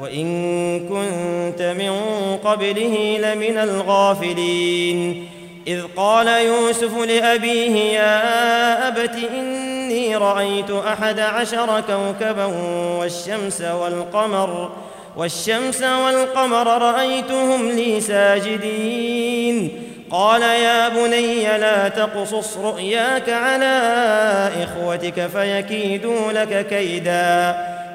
وإن كنت من قبله لمن الغافلين. إذ قال يوسف لأبيه يا أبت إني رأيت أحد عشر كوكبا والشمس والقمر والشمس والقمر رأيتهم لي ساجدين. قال يا بني لا تقصص رؤياك على إخوتك فيكيدوا لك كيدا.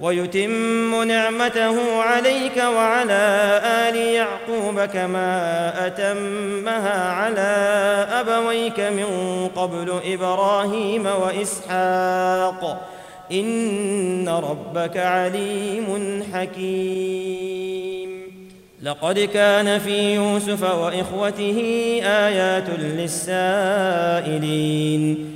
ويتم نعمته عليك وعلى آل يعقوب كما أتمها على أبويك من قبل إبراهيم وإسحاق. إن ربك عليم حكيم. لقد كان في يوسف وإخوته آيات للسائلين.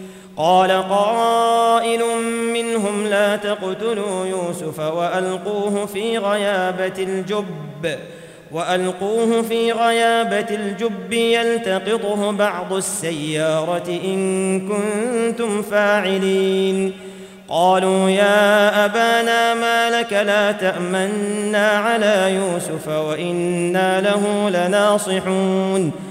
قال قائل منهم لا تقتلوا يوسف وألقوه في غيابة الجب وألقوه في غيابة الجب يلتقطه بعض السيارة إن كنتم فاعلين. قالوا يا أبانا ما لك لا تأمنا على يوسف وإنا له لناصحون.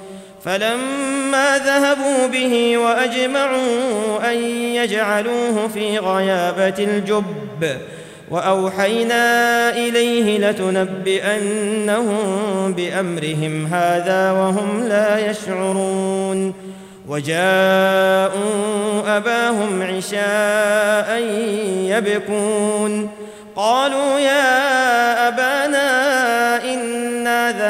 فلما ذهبوا به وأجمعوا أن يجعلوه في غيابة الجب وأوحينا إليه لتنبئنهم بأمرهم هذا وهم لا يشعرون وجاءوا أباهم عشاء يبكون قالوا يا أبانا أنا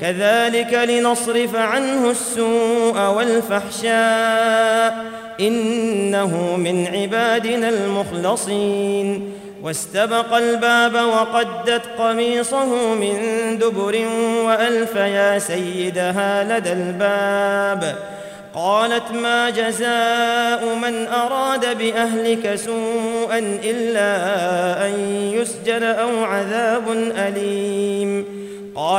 كذلك لنصرف عنه السوء والفحشاء إنه من عبادنا المخلصين. واستبق الباب وقدت قميصه من دبر وألف يا سيدها لدى الباب. قالت ما جزاء من أراد بأهلك سوءا إلا أن يسجن أو عذاب أليم.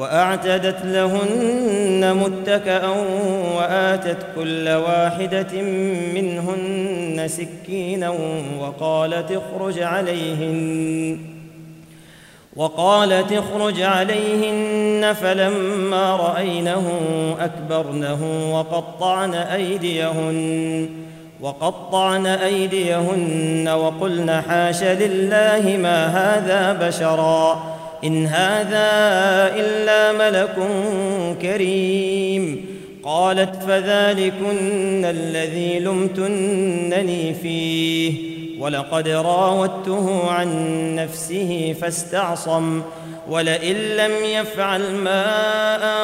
وأعتدت لهن متكئا وآتت كل واحدة منهن سكينا وقالت اخرج عليهن وقالت اخرج عليهن فلما رأينه أكبرنه وقطعن أيديهن وقطعن أيديهن وقلن حاش لله ما هذا بشرا. إن هذا إلا ملك كريم. قالت فذلكن الذي لمتنني فيه. ولقد راودته عن نفسه فاستعصم. ولئن لم يفعل ما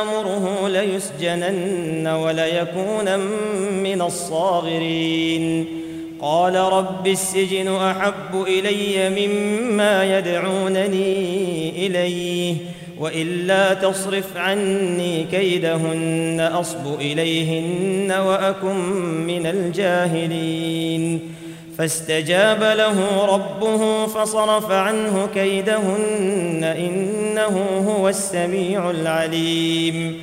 آمره ليسجنن وليكون من الصاغرين. قال رب السجن أحب إلي مما يدعونني إليه وإلا تصرف عني كيدهن أصب إليهن وأكن من الجاهلين. فاستجاب له ربه فصرف عنه كيدهن إنه هو السميع العليم.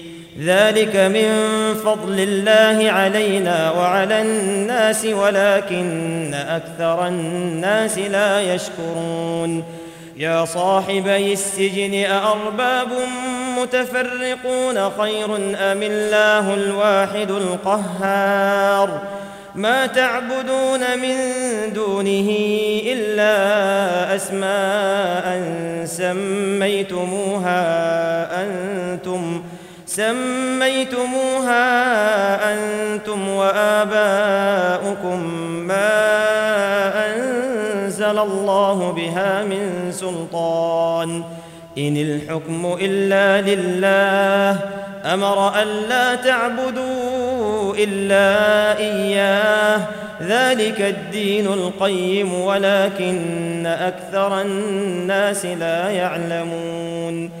ذلك من فضل الله علينا وعلى الناس ولكن أكثر الناس لا يشكرون. يا صاحبي السجن أأرباب متفرقون خير أم الله الواحد القهار؟ ما تعبدون من دونه إلا أسماء سميتموها أنتم. سميتموها أنتم وآباؤكم ما أنزل الله بها من سلطان. إن الحكم إلا لله أمر ألا تعبدوا إلا إياه. ذلك الدين القيم ولكن أكثر الناس لا يعلمون.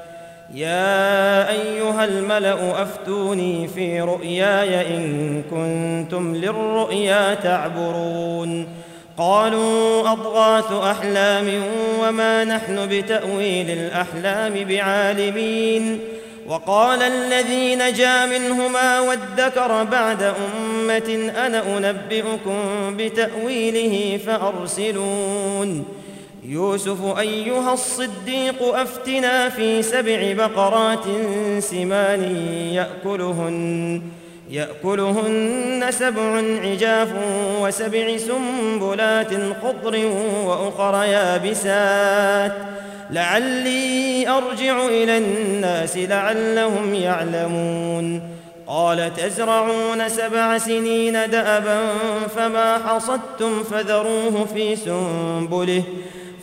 يا أيها الملأ أفتوني في رؤياي إن كنتم للرؤيا تعبرون. قالوا أضغاث أحلام وما نحن بتأويل الأحلام بعالمين. وقال الذي نجا منهما وادكر بعد أمة أنا أنبئكم بتأويله فأرسلون. يوسف أيها الصديق أفتنا في سبع بقرات سمان يأكلهن يأكلهن سبع عجاف وسبع سنبلات خضر وأخر يابسات. لعلي أرجع إلى الناس لعلهم يعلمون. قال تزرعون سبع سنين دأبا فما حصدتم فذروه في سنبله.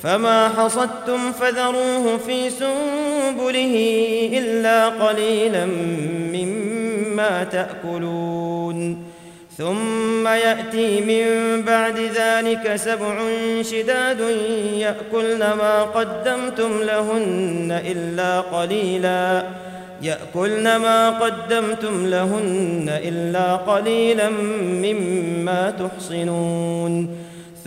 فما حصدتم فذروه في سنبله إلا قليلا مما تأكلون. ثم يأتي من بعد ذلك سبع شداد يأكلن ما قدمتم لهن إلا قليلا. يأكلن ما قدمتم لهن إلا قليلا مما تحصنون.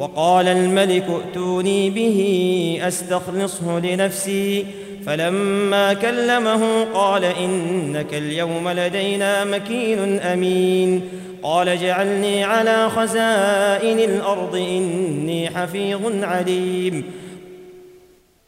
وقال الملك ائتوني به أستخلصه لنفسي. فلما كلمه قال إنك اليوم لدينا مكين أمين. قال اجعلني على خزائن الأرض إني حفيظ عليم.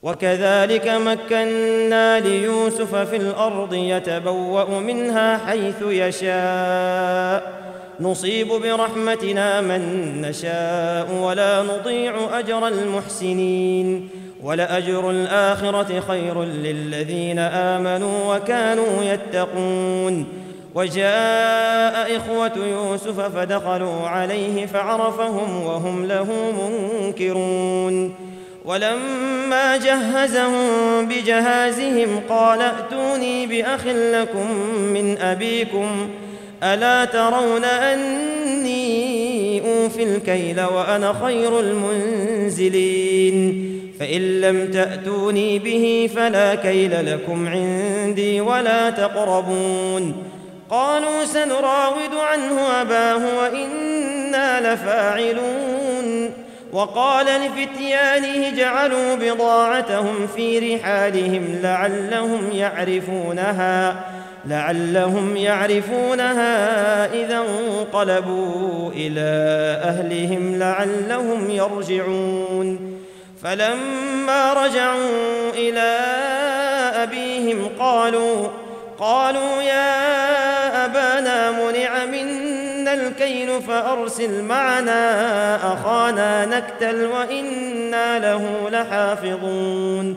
وكذلك مكنا ليوسف في الأرض يتبوأ منها حيث يشاء. نصيب برحمتنا من نشاء ولا نضيع أجر المحسنين ولأجر الآخرة خير للذين آمنوا وكانوا يتقون وجاء إخوة يوسف فدخلوا عليه فعرفهم وهم له منكرون ولما جهزهم بجهازهم قال ائتوني بأخ لكم من أبيكم ألا ترون أني أوفي الكيل وأنا خير المنزلين؟ فإن لم تأتوني به فلا كيل لكم عندي ولا تقربون. قالوا سنراود عنه أباه وإنا لفاعلون. وقال لفتيانه جعلوا بضاعتهم في رحالهم لعلهم يعرفونها. لعلهم يعرفونها إذا انقلبوا إلى أهلهم لعلهم يرجعون. فلما رجعوا إلى أبيهم قالوا قالوا يا أبانا منع منا الكيل فأرسل معنا أخانا نكتل وإنا له لحافظون.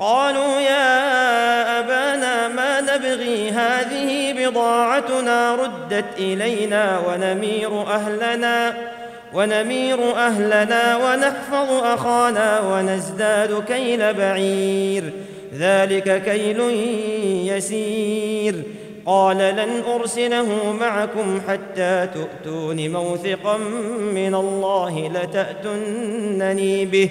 قالوا يا أبانا ما نبغي هذه بضاعتنا ردت إلينا ونمير أهلنا ونمير أهلنا ونحفظ أخانا ونزداد كيل بعير. ذلك كيل يسير. قال لن أرسله معكم حتى تؤتون موثقا من الله لتاتونني به.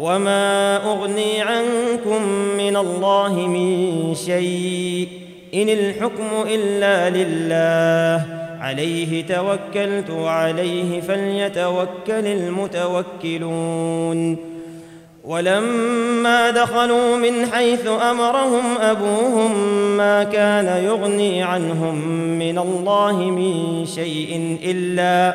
وما اغني عنكم من الله من شيء ان الحكم الا لله عليه توكلت وعليه فليتوكل المتوكلون ولما دخلوا من حيث امرهم ابوهم ما كان يغني عنهم من الله من شيء الا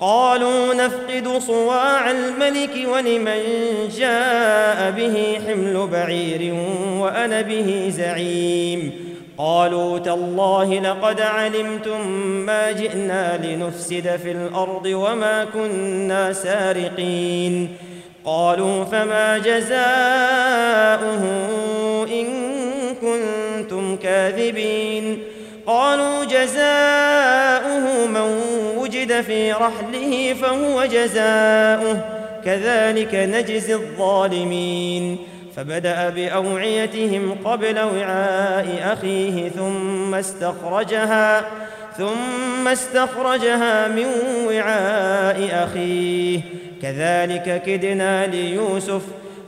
قالوا نفقد صواع الملك ولمن جاء به حمل بعير وأنا به زعيم. قالوا تالله لقد علمتم ما جئنا لنفسد في الأرض وما كنا سارقين. قالوا فما جزاؤه إن كنتم كاذبين. قالوا جزاؤه من وجد في رحله فهو جزاؤه. كذلك نجزي الظالمين. فبدأ بأوعيتهم قبل وعاء أخيه ثم استخرجها ثم استخرجها من وعاء أخيه. كذلك كدنا ليوسف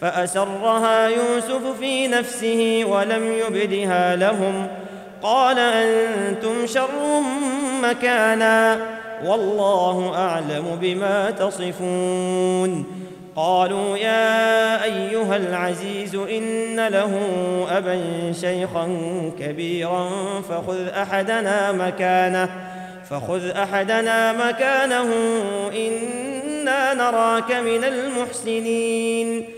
فأسرها يوسف في نفسه ولم يبدها لهم. قال أنتم شر مكانا والله أعلم بما تصفون. قالوا يا أيها العزيز إن له أبا شيخا كبيرا فخذ أحدنا مكانه فخذ أحدنا مكانه إنا نراك من المحسنين.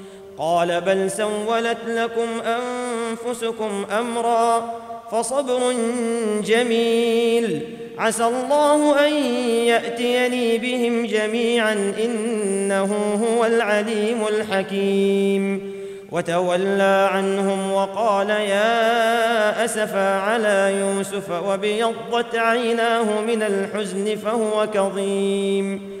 قال بل سولت لكم أنفسكم أمرا فصبر جميل. عسى الله أن يأتيني بهم جميعا إنه هو العليم الحكيم. وتولى عنهم وقال يا أسفا على يوسف وابيضت عيناه من الحزن فهو كظيم.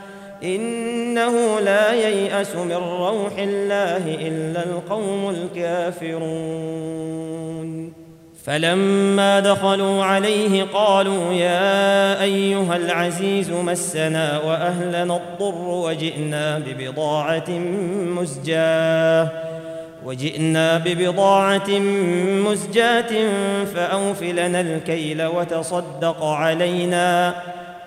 إنه لا ييأس من روح الله إلا القوم الكافرون. فلما دخلوا عليه قالوا يا أيها العزيز مسنا وأهلنا الضر وجئنا ببضاعة مزجاة وجئنا ببضاعة مزجاة فأوف لنا الكيل وتصدق علينا.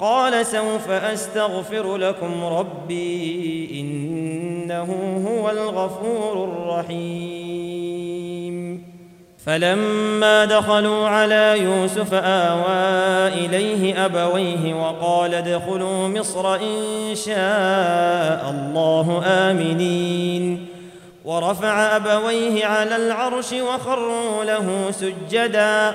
قال سوف أستغفر لكم ربي إنه هو الغفور الرحيم. فلما دخلوا على يوسف آوى إليه أبويه وقال ادخلوا مصر إن شاء الله آمنين. ورفع أبويه على العرش وخروا له سجدا.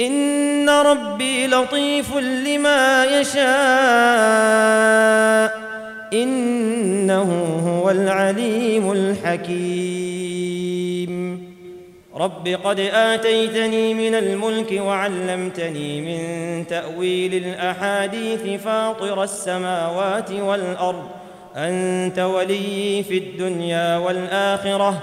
إن ربي لطيف لما يشاء. إنه هو العليم الحكيم. رب قد آتيتني من الملك وعلمتني من تأويل الأحاديث فاطر السماوات والأرض. أنت ولي في الدنيا والآخرة.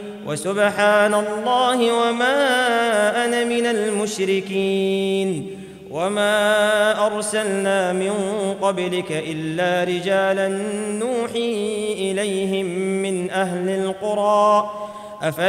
وسبحان الله وما أنا من المشركين وما أرسلنا من قبلك إلا رجالا نوحي إليهم من أهل القرى أفلا